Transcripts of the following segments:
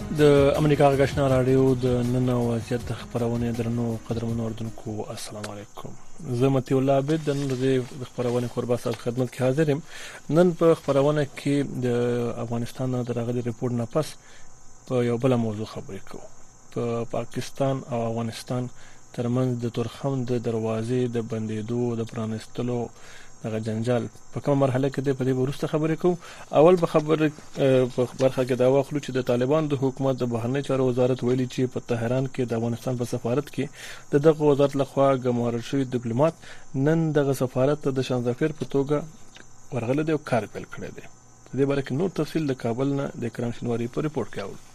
د امریکا غږ آشنا راډیو د نن او وضعیت د خبرونې درنو قدرمنو اردوونکو السلام علیکم زه متی الله عبد د نن ورځې د خبرونې کوربه ساز خدمت کې حاضر یم نن په خبرونه کې د افغانستان نه دراغلي رپورت نه پس په یو بل موضوع خبرې کوو په پاکستان او افغانستان ترمنځ د تورخم د دروازې د بندیدو د پرانستلو دغه جنجال په کومه مرحله کې دی په دې ورسته خبرې کوو اول به خبره په برخه کې دا واخلو چې د طالبانو د حکومت د بهرنی چارو وزارت ویلي چې په تهران کې د افغانستان په سفارت کې د دغه وزارت لخوا ګمارل شوی دیپلوماټ نن دغه سفارت ته د شانزافیر په توګه ورغلی دی او کار پیل کړی دی د دې باره کې نور تفصیل د کابل نه د اکرام شنواری په رپورټ کې اورو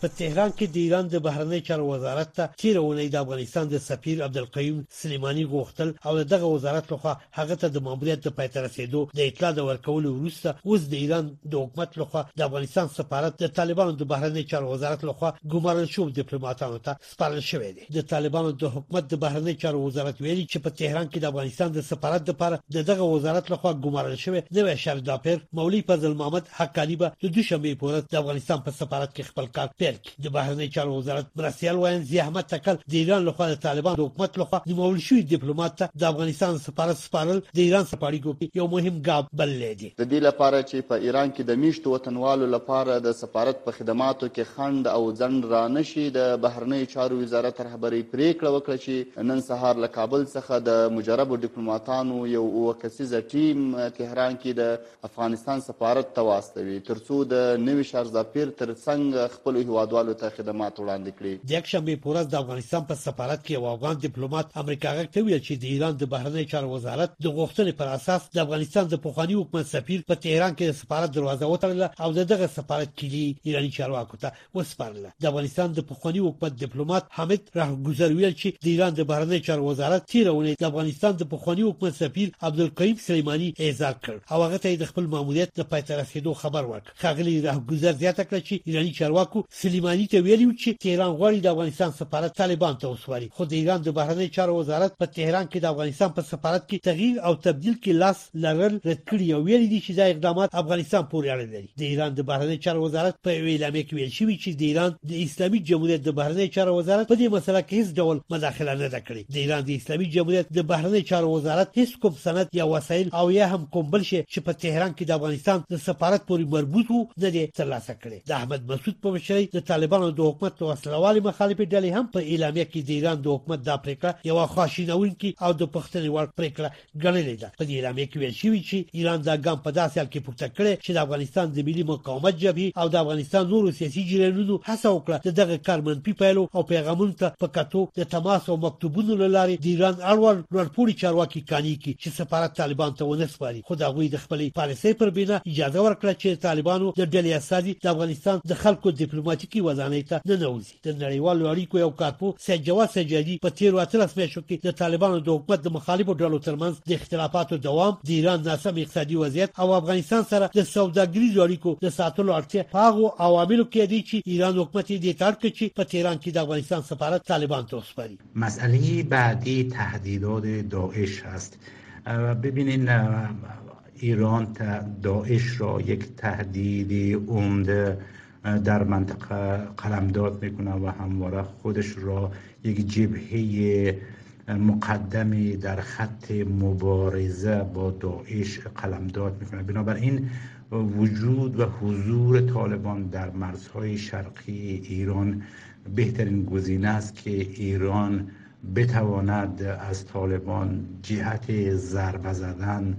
په تهران کې د ایران د بهرنی چارو وزارت ته تیر اونۍ د افغانستان د سفیر عبدالقیوم سلیماني غوښتل او دغه وزارت لخوا هغه ته د ماموریت د پای ته رسیدو د اطلاع د ورکولو وروسته اوس د ایران د حکومت لخوا د افغانستان سفارت د طالبانو د بهرنی چارو وزارت لخوا ګمارل شو ډیپلوماټانو ته سپارل شوې دي د طالبانو د حکومت د بهرنی چارو وزارت ویلي چې په تهران کې د افغانستان د سفارت لپاره د دغه وزارت لخوا ګمارل شوی نوې شر داپیر مولوی فضل محمد حقانی به د دوشنبه پورز د افغانستان په سفارت کې خپل کار پیل د بهرنیو چارو وزارت مرستیال ویاند ضیا احمد تکل د ایران لخوا د طالبان د حکومت لخوا نومول شوی ډیپلوماټ ته د افغانستان سفارت سپارل د ایران سره په اړیکو کې یو مهم ګام بللی دی. د دې لپاره چې په ایران کې د میشتو وطنوالو لپاره د سفارت په خدماتو کې خنډ او ځنډ را نه شي، د بهرنیو چارو وزارت رهبرۍ پرېکړه وکړه چې نن سهار له کابل څخه د مجربو ډیپلوماټانو یو اووه کسیزه ټیم تهران کې د افغانستان سفارت ته واستوي تر څو د نوي شارزاپیر تر څنګ خپلو هیوادوالو ته خدمات وړاندې کړي. د یکشنبې په ورځ د افغانستان په سفارت کې یو افغان دیپلومات امریکا غږ ته ویل چې د ایران د بهرنیو چارو وزارت د غوښتنې پر اساس د افغانستان د پخواني حکومت سفیر په تهران کې د سفارت دروازه وتړله او د دغه سفارت کیلي ایراني چارواکو ته وسپارله د افغانستان د پخواني حکومت ډیپلوماټ حامد رهګذر ویل چې د ایران د بهرنی چارو وزارت تیر اونۍ د افغانستان د پخواني حکومت سفیر عبدالقیم سلیماني اعزاز کړ او هغه ته د خپل ماموریت د پای ته رسیدو خبر ورکړ ښاغلی رهګذر زیاته کړه چې ایراني چارواکو سلیماني ته ویلي چې تهران غواړي د افغانستان سفارت طالبان ته وسپاري خو د ایران د بهرنی چارو وزارت په تهران کې د افغانستان په سفارت کې تغییر او تبدیل کې لاس لرل رد کړي او ویلي دي چې دا اقدامات افغانستان پورې اړه لري د ایران د بهرنی چارو وزارت په یوې اعلامیه کې ویل شوي چې د ایران د اسلامي جمهوریت د بهرنی چارو وزارت په دې مسله کې هیڅ ډول مداخله نه ده کړې د ایران د اسلامي جمهوریت د بهرنی چارو وزارت هیڅ کوم سند یا وسایل او یا هم کوم بل شی چې په تهران کې د افغانستان د سفارت پورې مربوط وو نه دی ترلاسه کړی د احمد مسعود په مشرۍ د طالبانو د حکومت د وسلوالې مخالفې ډلې هم په اعلامیه کې د ایران د حکومت دا پریکړه یو خواشینونکې او د پښتنې وړ پریکړه ګڼلې ده. په دې اعلامیه کې ویل شوي چې ایران دا ګام په داسې حال کې پورته کړی چې د افغانستان د ملي مقاومت جبهې او د افغانستان نورو سیاسي جریانونو هڅه وکړه د دغه کار منفي پایلو او پیغامونو ته په کتو د تماس او مکتوبونو له لارې د ایران اړوند لوړپوړي چارواکي قانع کړي چې سفارت طالبان ته ونه سپاري خو د هغوی د خپلې پالیسۍ پر بنا اجازه ورکړه چې د طالبانو د ډلې استازي د افغانستان د خلکو دیپلوماتیکي ودانۍ ته ننوځي د نړیوالو اړیکو یو کارپو سید جواد سجادي په تیرو اتلس میاشتو کې د طالبانو د حکومت د مخالفو ډلو ترمنځ د اختلافاتو دوام د ایران ناسم اقتصادي وضعیت او افغانستان سره د سوداګریزو اړیکو د ساتلو اړتیا په هغو عواملو کې دی چې ایران حکومت یې دې ته اړ کړ چې په تهران کې د افغانستان سفارت طالبان ته وسپاري مسئله بعدی تهدیدات داعش هست ببینین ایران داعش را یک تهدید عمده در منطقه قلمداد میکنه و همواره خودش را یک جبهه مقدمی در خط مبارزه با داعش قلمداد میکنه بنابراین وجود و حضور طالبان در مرزهای شرقی ایران بهترین گزینه است که ایران بتواند از طالبان جهت ضربه زدن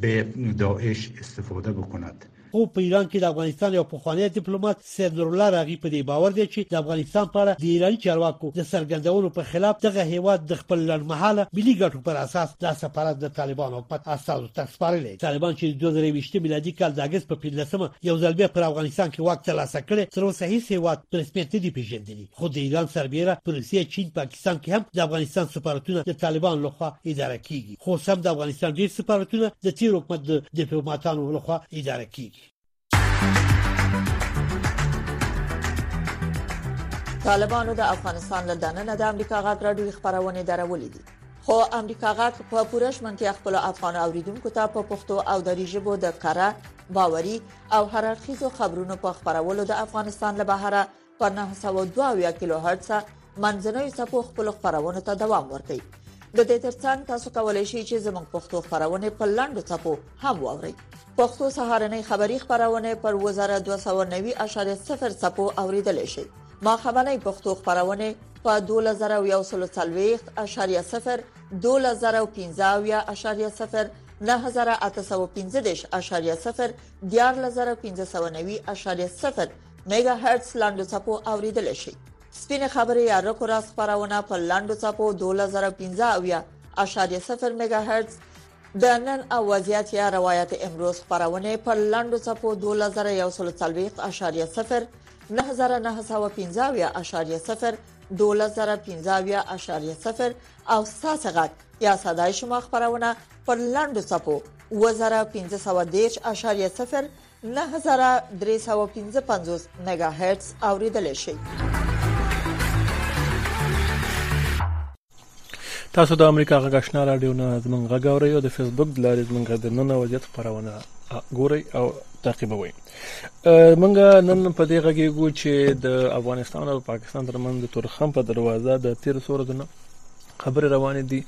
به داعش استفاده بکند خو په ایران کې د افغانستان یو پخوانی دیپلومات سید نورالله راغي په دې باور دی چې د افغانستان په اړه د ایراني چارواکو د څرګندونو په خلاف دغه هېواد د خپل لنډمهاله ملي ګټو پر اساس دا سفارت د طالبانو حکومت استازو ته سپارلی. طالبان چې د دوه زره یوویشت میلادي کال د اګست په پنځلسمه یو ځل بیا پر افغانستان کې واک ترلاسه کړی، تر اوسه هېڅ هېواد په رسمیت نه دي پېژندلي. خو د ایران سربیره په روسیه چین پاکستان کې هم د افغانستان سفارتونه د طالبانو لخوا اداره کیږي خو سم د افغانستان ډیر سفارتونه د تیر حکومت د دیپلوماتانو لخوا اداره کیږي طالبانو د افغانستان له دننه د امریکا غږ راډیو خبرونه درولې دي خو امریکا غږ په پوره شمنتیا خپل افغان اوریدونکو ته په پښتو او دری ژبه د کره باوري او هررخیزو خبرونو په خبرولو د افغانستان له بهره په نهه سوه او دوه اویا کیلو هرتز منځنیو څپو خپلو خپرونو ته دوام ورکړئ. د دې ترڅنګ تاسو کولی شئ چې زموږ پښتو خپرونې په لنډو څپو هم واورئ. پښتو سهارنۍ خبری خبرونه پر 2290.0 څپو اوریدل شي. ما خبرنۍ پښتو خبرونه په 2140.0 2015.0 9815.0 14590.0 میګا هرتز لاندو څپو اوریدل شي سپینه خبره یا رکو را خبرونه په لاندو څپو 2015.0 میگا هرتز د نن او وضعیت یا روایت امروز خبرونه په لاندو څپو 2041.0 9915.0 2015.0 او ساسه غټ یا صداي شما خبرونه په لاندو څپو 2015.0 نهه زره درې سوه پنځه پنځوس مېګا هرټز اورېدلی شئ. تاسو د امریکا غږ آشنا رادیو نه زمونږ غږ اورئ او د فیسبوک د لارې زمونږ د ننه وضعیت خپرونه ګورئ او تعقیبوي موږ نن په دې غږیږو چې د افغانستان او پاکستان ترمنځ د تورخم په دروازه د تیر سور دنه خبرې روانې دي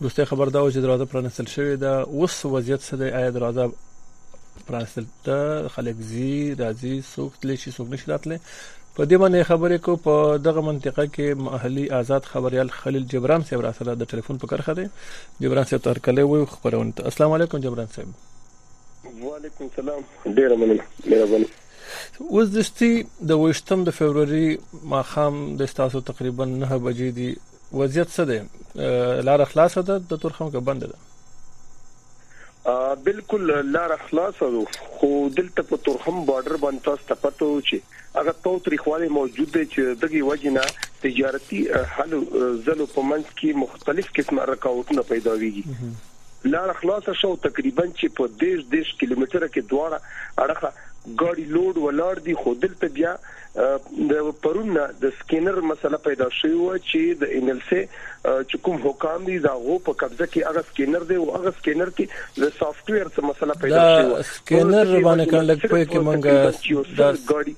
دوستي خبر دا و چې دروازه پرانستل شوې ده اوس وضعیت څه دی آیا دروازه پرانستل خلک زی راځي څوک تللی شي څوک نشي راتلی په دې باندې خبرې کو په دغه منطقه کې محلي آزاد خبريال خلیل جبران صاحب را سره د ټلیفون په کرخه دی جبران صاحب تر کله وي خبرونه ته السلام علیکم جبران صاحب وعلیکم السلام ډیر مننه مهرباني اوس دستي د وشتم د فبرवरी ماخام د تاسو تقریبا 9 بجې دي وضعیت څه دی لار خلاصه ده د تورخم کې بند ده بالکل لار خلاصه ده خو دلته په تورخم بارډر باندې تاسو ته پته و چې هغه تو تریخواله موجود دی چې دغه وجنه تجارتي حل زلو په منځ کې مختلف قسمه رکاوټونه پیدا ویږي لار خلاصه شو تقریبا چې په 10 10 کیلومتره کې دواړه اړخه ګاډي لوډ ولار دي خو دلته بیا د پرون نه د سکینر مسله پیدا شوې و چې د انلسه چې کوم حکام دي دا غو په قبضه کې هغه سکینر دی او هغه سکینر کې د سافټ ویر څخه مسله پیدا شوې و سکینر باندې کله لګ په کې مونږه دا ګاډي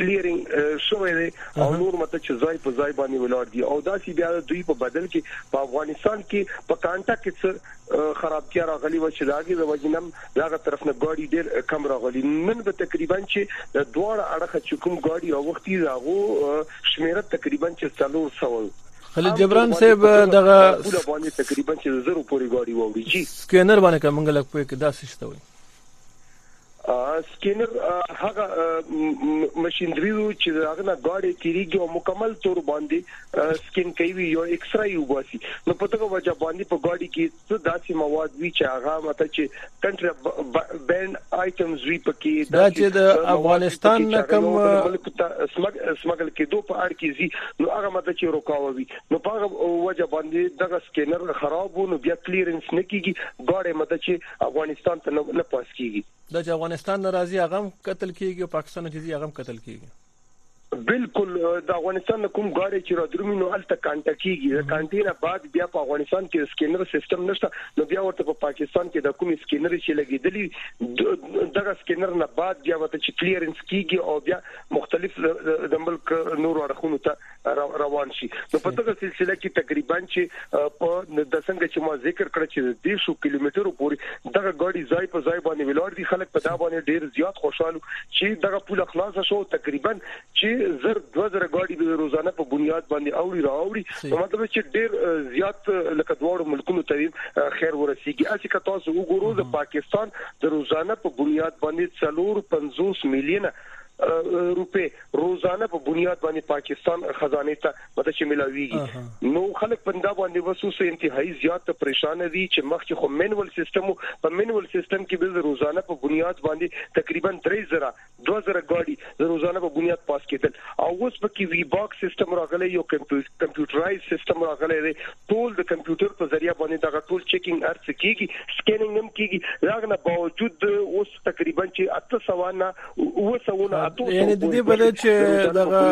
کلیرینګ شوې دی او نور مت چې ځای په ځای باندې ولاړ دي او دا چې بیا دوی په بدل کې په افغانستان کې په کانټا کې څه خرابتیا راغلی وه چې د هغې د وجې نه هم د هغه طرف نه ګاډي ډېر کم راغلي نن به تقریبا چې د دواړه اړخه چې کوم ګاډي اوښتي دي د هغو شمېره تقریبا چې څلور سوه خلیل جبران صاحب دغه پوله باندې تقریبا چې زرو پورې ګاډي واوړي جی سکینر باندې کومګه لګ پوي کې داسې شته وي سکینر هغه مشینري وو چې د هغه نه ګاډې تیریږي او مکمل تور باندې سکین کوي یو ایکس رای وباسي نو په دغه وجه باندې په ګاډي کې څه داسې مواد وی چې هغه مته چې کنټر بند آیټمز وی پکې دا چې د افغانستان نه کوم ملک ته سمګل کېدو په اړ کې زی نو هغه مته چې روکاوي نو په هغه وجه باندې دغه سکینر خراب وو نو بیا کلیرنس نه کیږي ګاډې مته چې افغانستان ته نه پاس کیږي دا چې افغانستان ناراضي هغه هم قتل کیږي او پاکستان چې ځي هغه هم قتل کیږي بالکل د افغانستان کوم غاړي چې را درومي نو هلته کانټا کیږي د کانټې نه بعد بیا په افغانستان کې سکینر سیستم نشته نو بیا ورته په پاکستان کې د کوم سکینر چې لګیدلی دغه سکینر نه بعد بیا ورته چې کلیرنس کیږي او بیا مختلف د ملک نور اړخونو ته روان شي نو په دغه سلسله کې تقریبا چې په د څنګه چې ما ذکر کړ چې د 150 کیلومترو پورې دغه ګاډي ځای په ځای باندې ولاړ دي خلک په دا باندې ډیر زیات خوشاله چې دغه پول خلاص شو تقریبا چې زر 2000 ګاډي به روزانه په بنیاد باندې اوړي راوړي نو مطلب چې ډیر زیات لکه دواړو ملکونو ته خیر ورسیږي اسی که تاسو وګورئ د پاکستان د روزانه په بنیاد باندې 450 میلیونه روپې روزانه په بنیاد باندې پاکستان خزانه ته مده چې ملاويږي نو خلک پنده باندې وسوس انتهایی زیات پریشان دي چې مخکې خو منول سیستم په منول سیستم کې به روزانه په بنیاد باندې تقریبا 3000 2000 غاډي د روزانه په بنیاد پاس کېدل او اوس په کې وی باکس سیستم راغلی یو کمپیوټرایز سیستم راغلی دی ټول د کمپیوټر په ذریعہ باندې دغه ټول چیکینګ ارڅ کیږي سکینینګ هم کیږي راغنه باوجود اوس تقریبا چې 800 نه اوه سوونه اتو یعنی د دې بده چې دغه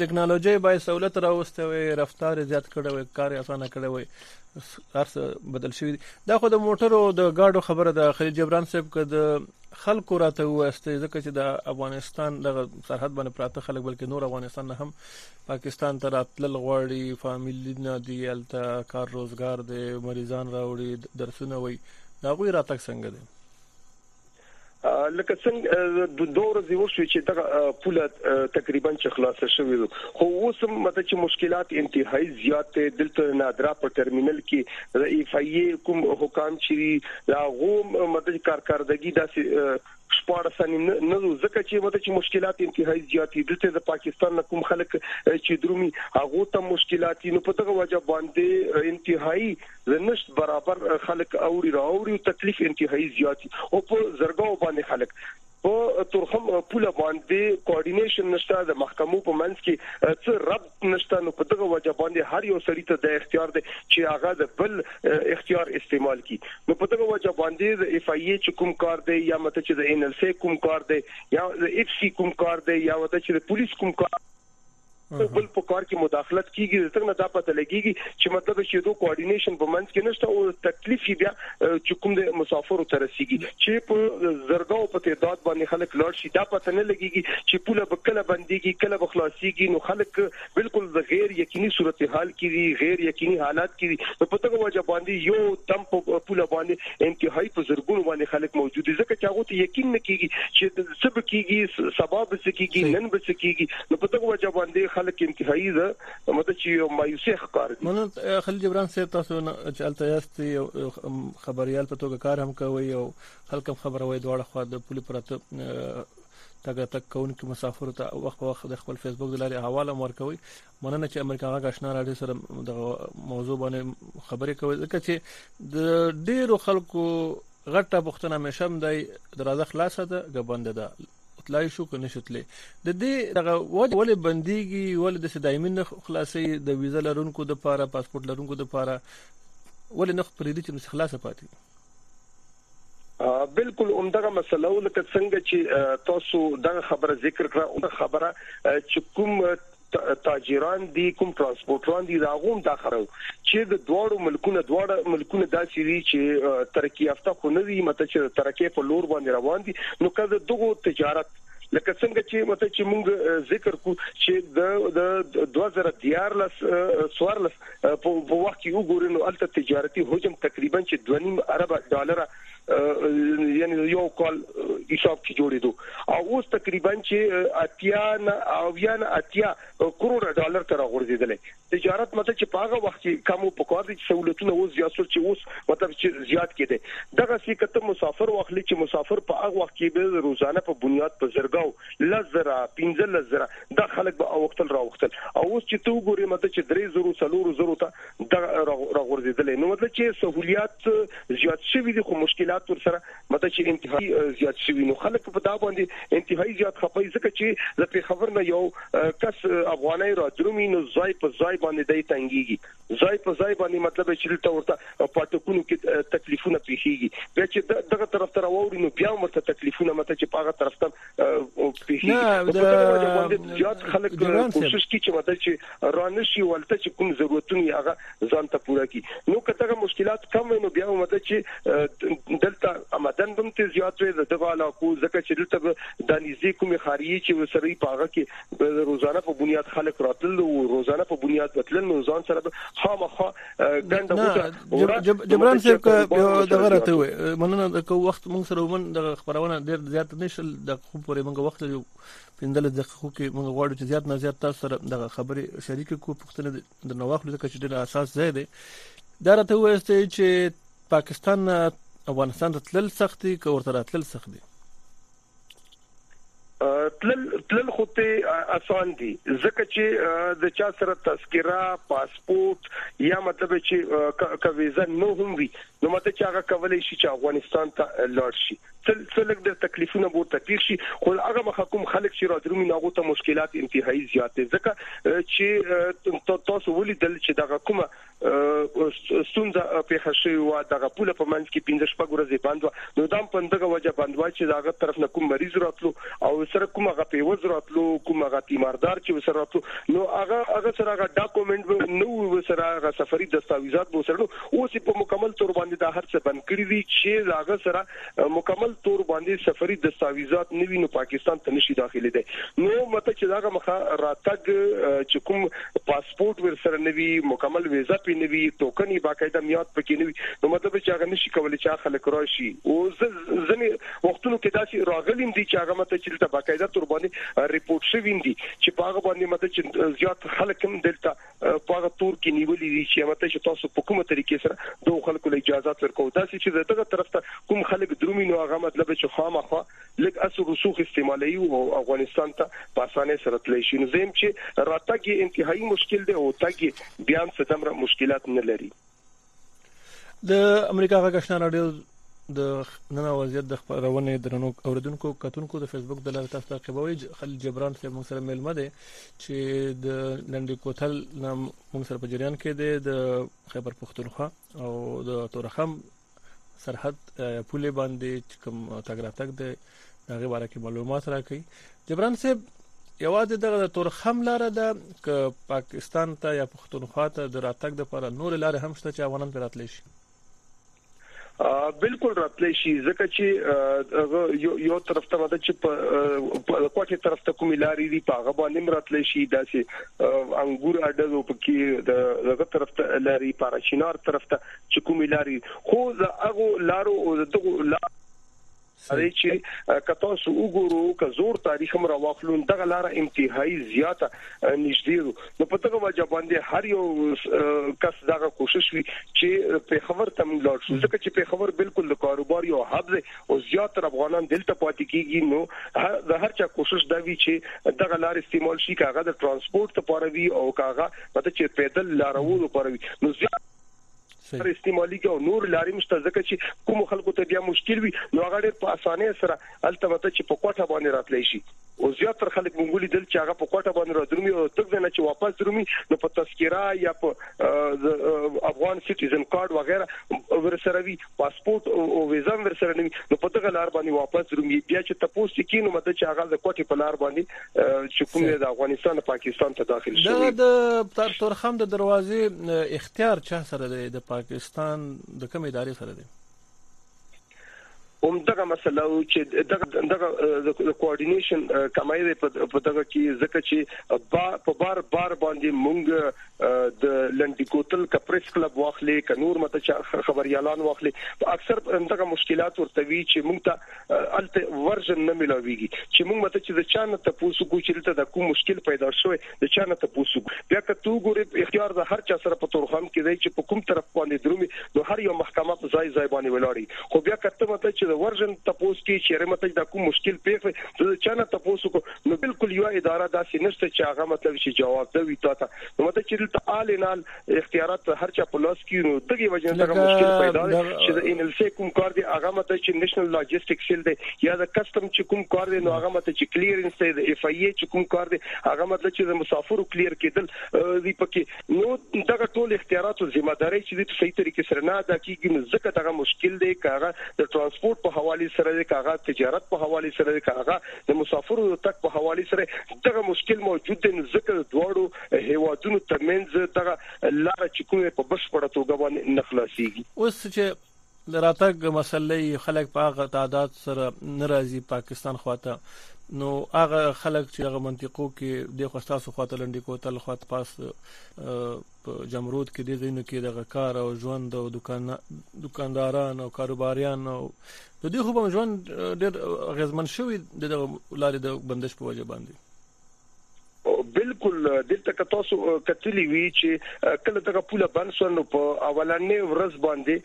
ټکنالوژي باید سہولت راوسته وي رفتار زیات کړي وي کار اسانه کړي وي ارس بدل شوی دا خو د موټرو د گاډو خبره ده خلیل جبران صاحب که د خلکو راته واسته ځکه چې د افغانستان د سرحد باندې پراته خلک بلکې نور افغانستان نه هم پاکستان ته راتلل غواړي فامیلونه دي هلته کار روزګار دی مریضان راوړي درسونه وي د هغوی راتګ څنګه دی لکه څنګه د دوه ورځې وشو چې دغه پوله تقریبا چې خلاص شوې خو اوس هم مته چې مشکلات انتهایی زیات دي دلته نادرا په ټرمینل کې د ایف ای کوم حکام چې لا غو مته کارکردګي داسې شپاړس سنی نه نه ځکه چې مته چې مشکلات انتهایی زیات دي دلته د پاکستان نه کوم خلک چې درومي هغه ته مشکلات نو په دغه وجه باندې انتهایی زنشت برابر خلک اوري راوري او تکلیف انتهایی زیات او په زرګاو باندې خلک په ترخم پوله باندې کوارډینیشن نشته د محکمو په منځ کې څه رب نشته نو په دغه وجه باندې هر یو سړی ته د اختیار دی چې هغه د بل اختیار استعمال کی نو په دغه وجه باندې د اف ای چې کوم کار دی یا مته چې د ان ال سی کوم کار دی یا د اف سی کوم کار دی یا وته چې د پولیس کوم کار او بل په کار کې مداخلت کیږي ځکه نه دا پته لګیږي چې مطلب شي دوه کوارډینیشن په منځ کې نشته او تکلیف بیا چې کوم د مسافرو ته رسیږي چې په زرګاو په تعداد باندې خلک لاړ شي دا پته نه لګيږي چې پوله به کله بنديږي کله به خلاصيږي نو خلک بالکل د غیر یقیني صورتحال کې دي غیر یقیني حالات کې دي نو په دغه وجه باندې یو دم په پوله باندې انتهایی په زرګونو باندې خلک موجود دي ځکه چې هغه ته یقین نه کیږي چې څه به کیږي سبب څه کیږي نن به څه کیږي نو په دغه وجه باندې خلک انتهایی همدا چې یو مایوسه ښکار دي مننه خلیل جبران صاحب تاسو چې الته یاست یو خبريال په توګه کار هم کوي او خلک هم خبروي دواړه خو د پولې پرته تګ تک کوونکو مسافرو ته وخت وخت د خپل فیسبوک د لارې حواله مور کوي مننه چې امریکا غږ آشنا راډیو سره د موضوع باندې خبرې کوي ځکه چې د ډیرو خلکو غټه پښتنه مشم دی دروازه خلاصه ده غبند ده تلای شو که نشو تللی د دې دغه وجه ولې بنديږي ولې د دایمي نه خلاصي د ویزه لرونکو د پاره پاسپورت لرونکو د پاره ولې نه پریدي چې مس خلاصه پاتې بالکل همدغه مسله ولکه څنګه چې تاسو دغه خبره ذکر کړه او خبره چې کوم تاجران دي کوم ترانسپورټران دي د هغو هم دا خبره وه چې د دواړو ملکونه دواړه ملکونه داسې دي چې ترقي یافته خو نه دي مطلب چې د ترقۍ په لور باندې روان دي نو که د دغو تجارت لکه څنګه چې مطلب چې موږ ذکر کو چې د د 2014 سوارلس په وخت کې وګورئ نو الته تجارتي حجم تقریبا چې 2.5 ارب ډالر یعنی یو کال حساب کې جوړېدو او اوس تقریبا چې اتیا نه او یا نه اتیا کروڑ ډالر تر غورځیدل تجارت مته چې پاغه وخت کې کم او پکار دي سہولتونه اوس زیات شول چې اوس مطلب چې زیات کېده دغه سی کته مسافر واخلي چې مسافر په هغه وخت کې به روزانه په بنیاد په زرګاو لزرا 15 لزرا د خلک به اوختل راوختل او اوس چې تو ګوري مته چې 3000 سلور زرو ته دغه راغورځېدلی نو مطلب چې سہولیات زیات شوي دي خو مشکلات ور سره مطلب چې انتهایی زیات شوي نو خلک په دا باندې انتهایی زیات خپي ځکه چې د پیښور نه یو کس افغاني را درومي نو ځای په ځای باندې دای تنګيږي ځای په ځای باندې مطلب چې دلته ورته پټکونو کې تکلیفونه پیخيږي بیا چې دغه طرف ته راوړي نو بیا ورته تکلیفونه مته چې پاغه طرف ته او پیښې په دغه وجه باندې زیات خلک کوشش کوي چې ودا چې رانه شي ولته چې کوم ضرورتونه یې هغه ځان ته پوره کړي نو کته مشکلات کم وي نو بیا هم ودا چې دلته آمدن بم ته زیات وي دغه علاقو ځکه چې دلته د نږدې کومې خاريي چې وسري پاغه کې روزانه په بنیاد خلک راتلل او روزانه په بنیاد وتلل نو ځان سره خامخا ګنده غوټه جبران صاحب که دغه راته وي مننه د کو وخت موږ سره ومن د خبرونه ډیر زیات نشل د خو پورې موږ وخت لرو پندل د خو کې موږ غواړو چې زیات نه زیات تاسو سره د خبرې شریک کو پښتنه د نواخلو ځکه چې ډیر اساس ځای دی دا راته وایسته چې پاکستان افغانستان ته تلل سخت دي که ورته راتلل سخت دي تلل تلل خو ته اسان دي ځکه چې د چا سره تذکره پاسپورت یا مطلب چې که ویزه نه هم وي نو ماته چې هغه کولای شي چې افغانستان ته لاړ شي تل څه لګ د تکلیفونه بو تپیر شي خو هغه مخکوم خلک چې راځرمي ناغو ته مشکلات انتهایی زیات دي ځکه چې تاسو ولیدل چې دغه کومه ستونزه پیښه شوې و دغه پوله په منځ کې 15 شپږ ورځې بند و نو دام په دغه وجه بند و چې دغه طرف نه کوم مریض راتلو او سره کوم هغه پیوز راتلو کوم هغه تیماردار چې سره راتلو نو هغه هغه سره هغه ډاکومېنټ نو و سره هغه سفري دستاویزات به سره اوس په مکمل تور باندې دا هر څه بند کړی دي چې هغه سره مکمل تور باندې سفري دستاویزات نه وي نو پاکستان ته نشي داخلېدای نو مته چې دغه مخه راتګ چې کوم پاسپورت ورسره نه وي مکمل ویزه پې نه وي ټوکن یې باقاعده میاد پکې نه وي نو مطلب چې هغه نشي کولی چې خلک راشي او ځینې وختونو کې داسې راغلیم دي چې هغه مته چې دلته باقاعده تور باندې رپورټ شوي دي چې په هغه باندې مته چې زیات خلک هم دلته په هغه تور کې نیولې دي چې ماته چې تاسو په کومه طریقې سره دوه خلکو له اجازه ورکو دا چې د دغه طرف ته کوم خلک درومي نو هغه مطلب چې خامخا لګ اصل رسوخ استعمالي او افغانستان ته په اسانه سره تللی شي نو زم چې راتګ انتهایی مشکل دی او تګ بیا هم څه دمر مشکلات نه لري د امریکا غږ آشنا رادیو د نن وضعیت د خبرونه درنو اوریدونکو کتونکو د فیسبوک د لارې تاسو تعقیبوي خلیل جبران صاحب موږ سره ملمه دی چې د لنډي کوتل نام موږ سره په جریان کې دی د خیبر پښتونخوا او د تورخم سرحد پولې باندې کوم تګ راتګ دی د هغې باره کې معلومات راکړي جبران صاحب یوازې دغه د تورخم لاره ده ک پاکستان ته یا پښتونخوا ته د راتګ لپاره نور لارې هم شته چې افغانان پر راتلی شي بالکل راتلی شي ځکه چې یو یو طرف ته مده چې په کوټه طرف ته کومې لارې دي په هغه باندې راتلی شي داسې انګور اډو په کې د هغه طرف ته لارې پاراشینار طرف ته چې کومې لارې خو د هغه لارو او دغه لارو هغه چې کته سو وګورو که زور تاریخ هم راوخلو دغه لار انتهایی زیاته نږدې رو نو په دغه وجه باندې هر یو کس دغه کوشش وی چې په خبر تم لاړ شو ځکه چې په خبر بالکل د کاروبار یو حب دی او زیات تر افغانان دلته پاتې کیږي نو د هر چا کوشش دا وی چې دغه لار استعمال شي کاغه د ترانسپورت لپاره وی او کاغه مته چې پیدل لارولو لپاره وی نو زیات سره استعمالي او نور لارې مشته ځکه چې کوم خلکو ته بیا مشکل وي نو هغه ډېر په اسانۍ سره الته وته چې په کوټه باندې راتلی شي او زیات تر خلک مونږ لیدل چې هغه په کوټه باندې راځي او تګ نه چې واپس درومي نو په تذکره یا په افغان سټیزن کارت وغیرہ ورسره وي پاسپورت او ویزه هم ورسره نه وي نو په دغه لار باندې واپس درومي بیا چې تپوس چې کینو مده چې هغه د کوټې په لار باندې چې کوم د افغانستان پاکستان ته داخل شو دا د تورخم د دروازې اختیار چا سره دی د پاکستان د کوم ادارې سره دی هم دغه مسله و چې دغه دغه کوارډینیشن کمای دی په دغه کې ځکه چې با په بار بار باندې مونږ د لنډي کوتل که پریس کلب واخلي که نور مت چې خبريالان واخلي اکثر دغه مشکلات ورته وی چې موږ ته الته ورژن نه ملاويږي چې موږ مت چې د چانه ته پوسو کو چې ته د کوم مشکل پیدا شوی د چانه ته پوسو بیا که تو ګوري اختیار د هر چا سره په تورخم کې دی چې په کوم طرف باندې درومي نو هر یو محکمه په ځای ځای باندې ولاړی خو بیا کته مت چې د ورژن تپوس کې چې رمت د کوم مشکل پیښ د چانه تپوس کو نو بلکل یوه اداره داسې نشته چې هغه مطلب چې جوابده وي تاته نو مطلب چې دلته آل ان آل اختیارات هر چا په لاس کې نو دغه وجه نه دغه مشکل پیدا دی چې د ان ال سي کوم کار دی هغه مطلب چې نېشنل لاجستیک سیل دی یا د کسٹم چې کوم کار دی نو هغه مطلب چې کلیرنس دی د اف ای چې کوم کار دی هغه مطلب چې د مسافرو کلیر کېدل دی پکې نو دغه ټول اختیارات او ذمہ داری چې په صحیح طریقې سره نه ادا کیږي نو ځکه دغه مشکل دی کاغه د ترانسپورت په حواله سره دی کاغه تجارت په حواله سره دی کاغه د مسافرو د تګ په حوالې سره دغه مشکل موجود دی، نو ځکه د دواړو هېوادونو ترمنځ دغه لاره چې کومه په بشپړه توګه باندې نه خلاصېږي. اوس چې د راتګ مسله یې خلک په هغه تعداد سره نه راځي پاکستان خواته نو هغه خلک چې هغه منطقو کې د خوستاسو خواته لنډي کوتل خواته پاس په جمرود کې د زینو کې دغه کار او ژوند او دکان دکانداران او کاروباریان او د دې خو په ژوند ډېر غزمن شوی د لارې د بندش په وجه باندې بالکل دلته که تاسو کتلی وی چې کله دغه پوله بند شو نو په اولنې ورځ باندې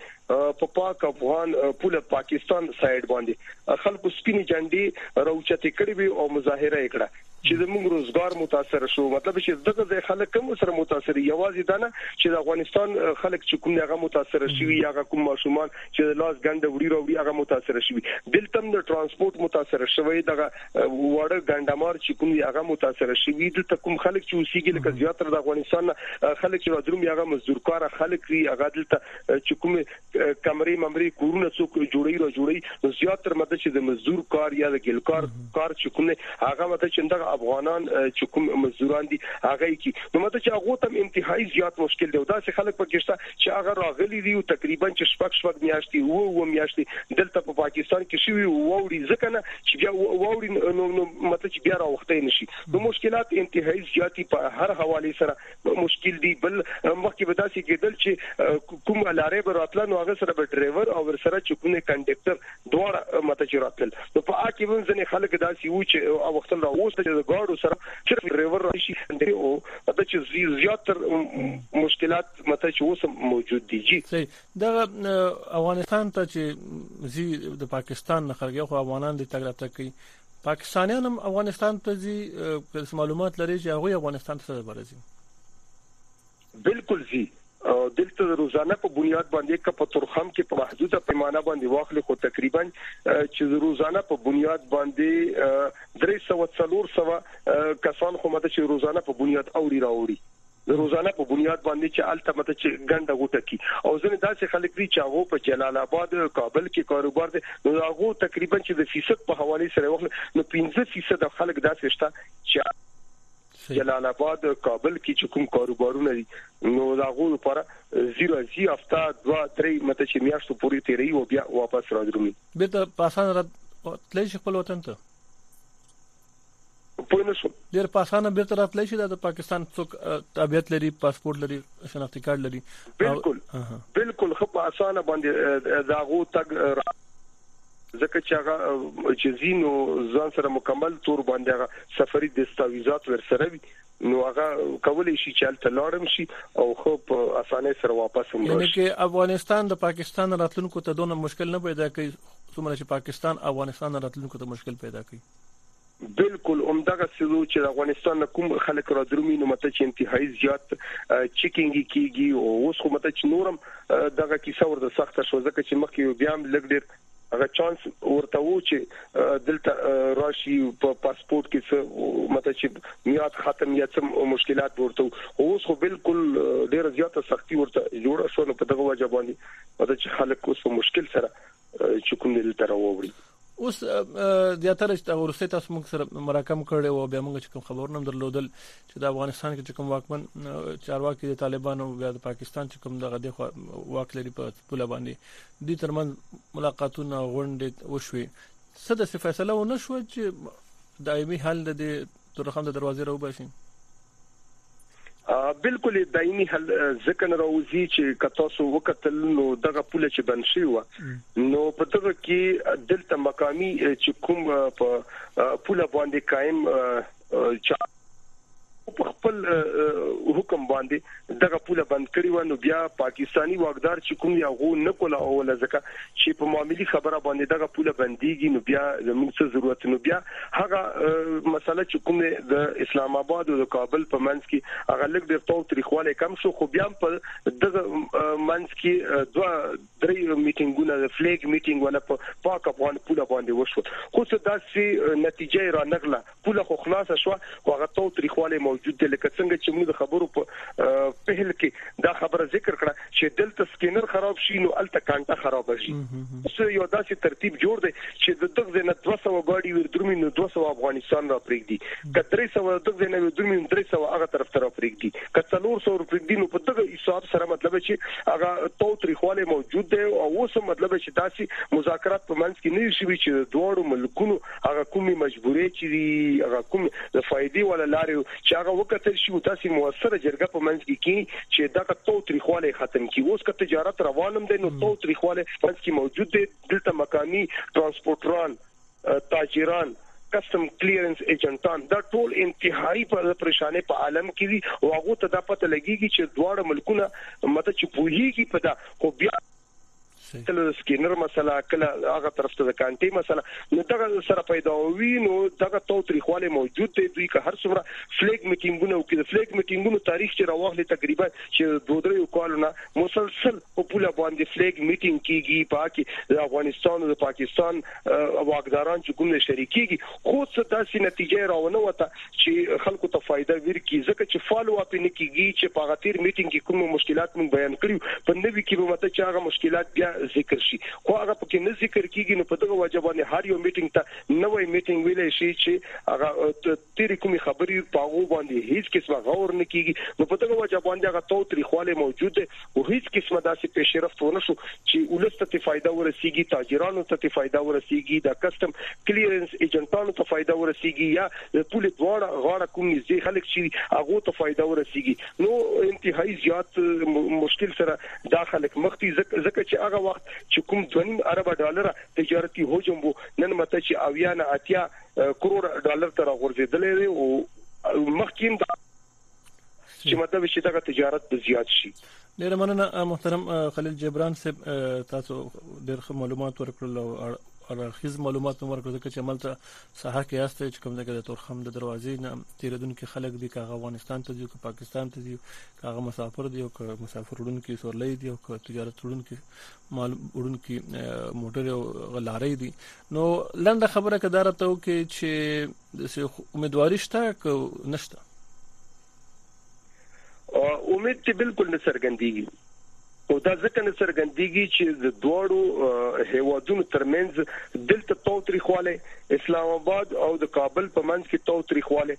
په پاک افغان پوله پاکستان سایډ باندې خلکو سپینې جنډي راوچتې کړې وي او مظاهره یې کړه چې زموږ روزګار متاثر شو مطلب چې دغه ځای خلک کوم سره متاثر یوازې دا نه چې د افغانستان خلک چې کوم هغه متاثر شوي هغه کوم ماشومان چې لاس ګنده وړي راوړي هغه متاثر شوي دلته هم د ترانسپورت متاثر شوی دغه وړه ګندمار چې کوم هغه متاثر شوي دلته کوم خلک چې اوسېږي لکه زیاتره د افغانستان خلک چې راځي هغه مزدورکار خلک وي هغه دلته چې کوم کمرې ممرې کورونه څوک جوړي را جوړي نو زیات تر مده چې د مزدور کار یا د ګلکار کار چې کوم هغه مده چې دغه افغانان چې کوم مزدوران دي هغه کی نو مده چې هغه تم انتهایی زیات مشکل دی دا چې خلک پکېشته چې هغه راغلي دي او تقریبا چې شپږ شپږ میاشتې وو و میاشتې دلته په پاکستان کې شوی ووري ځکه نه چې بیا ووري نو مطلب چې بیا راوخته نشي نو مشکلات انتهایی زیاتی په هر حواله سره مشکل دی بل مخکې به داسې کېدل چې کوم لارې به راتله نو هغه سره به ډرایور او ورسره چې کومه کنډکټر دواړه ماته چې راتل نو په آ کې هم ځنې خلک داسې وو چې او وختل را اوس د ګاډو سره صرف ډرایور راشي او د چې زیات تر مشکلات ماته چې اوس موجود دي جی دا افغانستان ته چې زی د پاکستان نه خلګي خو افغانان دي تګ راتګ کوي پاکستانیان هم افغانستان ته ځي که څه معلومات لري چې هغه افغانستان ته څه برازي بالکل زی دلته د روزانه په بنیاد باندې که په ترخم کې په محدوده پیمانه باندې واخلې خو تقریبا چې د روزانه په بنیاد باندې 300 څلور سو کسان خو ماته چې روزانه په بنیاد اوړي راوړي د روزانه په بنیاد باندې چې هلته مته چې ګنډه غوټه کی او ځنې داسې خلک دي چې هغه په جلال آباد کابل کې کاروبار دي نو هغه تقریبا چې د فیصد په حواله سره وخت نو 15% خلک داسې شته چې جلال آباد کابل کې چې کوم کاروبارونه دي نو دا غو لپاره زیرو زی افتا 2 3 مته چې میاشتو پورې تیری او بیا واپس راځي بیرته پاسان را تللی شي خپل وطن ته پوه نه شوم ډیر په اسانه بیرته راتلای شي دا د پاکستان څوک تابعیت لري پاسپورت لري شناختی کارت لري بالکل بالکل خو په اسانه باندې دا غو تک ځکه چې هغه چې زینو ځان سره مکمل تور باندې هغه سفري دستاویزات ورسره وي نو هغه کولای شي چې الته لاړم شي او خو په اسانه سره واپس هم یعنی کې افغانستان د پاکستان راتلونکو ته دونه مشکل نه پیدا کوي څومره چې پاکستان افغانستان راتلونکو ته مشکل پیدا کوي بلکل همدغه څه وو چه دافغانستان نه کوم خلک رادرومی نو مته چه انتهایی زیات چیکینګ یی کیږی اوس خو مته چه نورم دغه کیسه ورته سخته شوه ځکه چه مخکی یو بیام لږ ډیر هغه چانس ورته وو چه دلته راشی په پاسپورت کی څه مته چه میاد ختم یا څه مشکلات به ورته وو اوس خو بلکل ډیره زیاته سختی ورته جوړه شوه نو په دغه وجه باندی مته چه خلک اوس په مشکل سره چې کوم دې دلته راوړي اوس زیاتره چې هغه ورسته تاسو موږ سره مراکم کړي او بیا موږ چې کوم خبرونه هم درلودل چې د افغانستان کې کوم واکمن چارواکي د طالبانو بیا د پاکستان چې کوم دغه د واک لري په پوله باندې د ترمنځ ملاقاتونه غونډې وشوي څه د فیصله ونه شو چې دایمي حل د تورخم د دروازې راوباسي بالکل دایمي حل ځکه نه راوځي چې کته سو وکتل نو دغه پوله چې بند شي و نو په دغه کې دلته مقامی چې کوم په پوله باندې قائم چا په خپل حکم باندې دغه پوله بند کړی وه نو بیا پاکستانی واکدار چی کوم دی هغو نه کوله اوله ځکه چی په معاملی خبره باندی دغه پوله بندیږی نو بیا زموږ څه ضرورت نو بیا هغه مسله چی کوم د اسلام آباد او د کابل په منځ کی هغه لږ ډیر تاو تریخوالی کم شو خو بیا په دغه منځ کی دوه دري ميټينګونه د فليګ ميټينګ ونه په پاک افغان پوله باندې وشو خو څه داسې نتيجه يې رانغله پوله خو خلاصه شو خو هغه تو تريخواله موجود دی لکه څنګه چې موږ د خبرو په پهل کې دا خبره ذکر کړه چې دلته سکينر خراب شي نو الته کانټه خراب شي څه یو داسې ترتیب جوړ دی چې د دغه نه 200 غاډي ور درومي نو 200 افغانستان را پرېږدي کتري سو دغه نه ور درومي 300 هغه طرف ته را پرېږدي کڅلور سو پرېږدي نو په دغه صاحب سره مطلب چې هغه تو تریخواله موجود دی او اوس هم مطلب چې داسي مذاکرات په منځ کې نه شوي چې د دوړو ملکونو هغه کومي مجبورې چې دی هغه کوم د فائدې ولا لارې چې هغه وکتل شي داسي موثره جرګه په منځ کې کی چې دغه تو تریخواله ختم کی اوس که تجارت روانم دی نو تو تریخواله منځ کې موجود دی دلته مکاني ترانسپورټران تاجران، کسټم کليرنس ايجنټان دا ټول انتهايي په د پريشانۍ په عالم کې وي او هغو ته دا پته لګيږي چې دواړه ملکونه مته چې پوهيږي په دا خو بيا کله د سکینر مسله کله هغه طرف ته د کانټي مسله نو دغه سره پیداوي نو دغه تو تریخواله موجود دی دوی که هر څومره فلیګ میټینګونه وکړي د فلیګ میټینګونو تاریخ چې راوغلي تقریبا چې دوه درې کالو نه مسلسل په پوله باندې فلیګ میټینګ کیږي پاکي د افغانستان او د پاکستان واکداران چې کوم دی شریکیږي خو څه داسې نتیجه راونه وته چې خلکو ته فائدہ ورکړي ځکه چې فالو اپ نه کیږي چې په هغه تیر میټینګ کې کوم مشکلات مونږ بیان کړیو په نوي کې به مته چې هغه مشکلات بیا ذکر شي خو هغه پکې نه ذکر کیږي نو په دغه وجه باندې هر یو میټینګ ته نوې میټینګ ویلې شي چې هغه تېرې کومې خبرې وي په هغو باندې هېڅ قسمه غور نه کېږي، نو په دغه وجه باندې هغه تاوتریخوالی موجود دی، خو هېڅ قسمه داسې پېشرفت ونه شو چې ولس ته ترې فایده ورسېږي، تاجرانو ته ترې فایده ورسېږي، د کسټم کلیرنس اېجنټانو ته فایده ورسېږي یا د پولې دواړه غاړه کوم نږدې خلک چې وي هغو ته فایده ورسېږي، نو انتهايي زیات مشکل سره دا خلک مخ دي، ځکه چې هغه وخت چې کوم دوه نیم اربه ډالره تجارتي حجم و، نن مته چې اویا نه اتیا. کروړ ډالر ته راغورځېدلې وي او مخکې هم چې مطلب چې دغه تجارت به زیات شي ډیر مننه محترم خلیل جبران صاحب تاسو ډیر ښه معلومات ورکړل او اړخیز معلومات مو ورکړل چې عملته ساحه کې یاست چې کوم ځای د تورخم د دروازې نه تیرېدونکو خلک دي کاغه افغانستان ته دي که پاکستان ته دي کاغه مسافر دي او که مسافر وړونکي سورلې دي او که تجارت وړونکي مال وړونکي موټر او غلارې دي نو لنډه خبره که دا راته وکړي چې داسې امیدواري شته که نشته امید چې بالکل نه څرګندېږي او دا ځکه نه څرګندېږي چې د دواړو هیوادونو ترمنځ دلته توتریخواله اسلام آباد او د کابل په منځ کې توتریخواله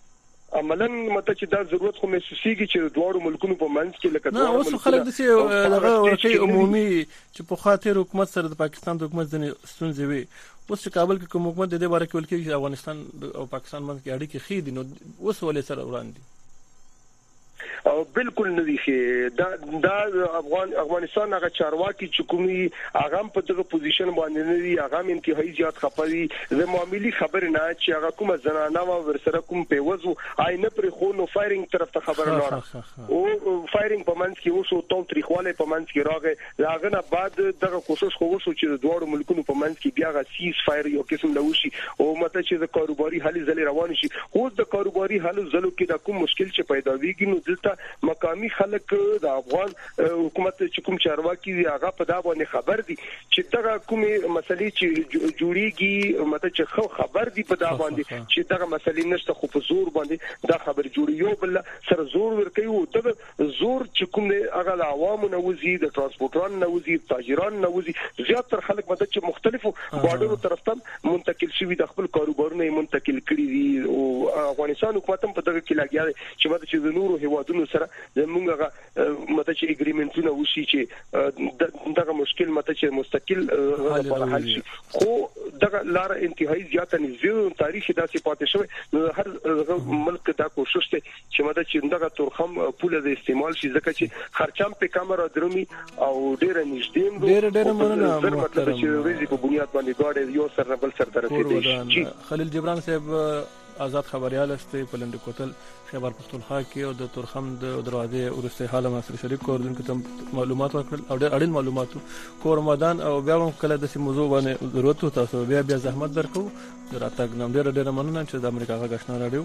عملاً مته چې دا ضرورت خو محسوسيږي چې د دواړو ملکونو په منځ کې لکه دواړه ملکونه خلک د چې دغه ورکی عمومي چې په خاطر حکومت سره د پاکستان د حکومت ځنې ستونزې وي اوس چې کابل کې کوم حکومت د دې باره کې ویل کېږي چې افغانستان او پاکستان منځ کې اړیکې ښې دي نو اوس ولې سره وړاندې او بالکل نه وي ښه دا دا افغان افغانستان هغه چارواکي چې کومي هغه په دغه پوزیشن باندې نه وي هغه انتهایی زیات خپوي زه معاملي خبر نه چې هغه کومه زنانه و ورسره کوم پیوزو آی نه پر خو نو فایرینګ طرف ته خبر لاړه او فایرینګ په منځ کې وشو تاو تریخواله په منځ کې راغې له هغه نه بعد دغه کوشش خو وشو چې د دواړو ملکونو په منځ کې بیا هغه سیز فایر یو قسم له وشي او مته چې د کاروباري هلې ځلې روانې شي خو اوس د کاروباري هلو ځلو کې دا کوم مشکل چې پیداویږي نو دلته مقامي خلک د افغان حکومت چې کوم چارواکي دي هغه په دا باندې خبر دي چې دغه کومې مسلې چې جوړیږي مته چې خو خبر دي په دا باندې چې دغه مسلې نشته خو په زور باندې دا خبر جوړي یو بل سره زور ورکوي او دغه زور چې کوم دی هغه له عوامو نه وځي د ترانسپورټرانو نه وځي تاجرانو نه وځي زیات تر خلک به د چې مختلفو بارډرو طرف ته منتقل شوي د خپل کاروبارونه یې منتقل کړي دي او افغانستان حکومت هم په دغه کې لګیا دی چې مده چې د نورو هیوادونو سره زمونږ هغه مده چې اګریمنټونه وشي چې دغه مشکل مته چې مستقل لپاره حل شي خو دغه لار انتهایی زیاته نږدې تاریخ داسې پاتې شوی نو هر ملک دا کوشش دی چې مده چې دغه تورخم پوله د استعمال شي ځکه چې خرچم په کم را درومي او ډیر نږدې مو ډیر ډیر مننه زر مطلب چې ورځي په بنیاد باندې ګاډي یو سر نه بل سر ته رسیدي خلیل جبران صاحب آزاد خبريال استي په لنډ کوتل خیبر پښتونخوا کې او د تورخم د دروازې ورسته حاله ما سره شریک کوردونکو ته معلومات ورکړل او ډېر اړین معلومات کور مدان او بیا هم کله د موضوع باندې ضرورت تاسو بیا بیا زحمت درکو دراتګ نم ډېر ډېر مننه چې د امریکا غږ آشنا رادیو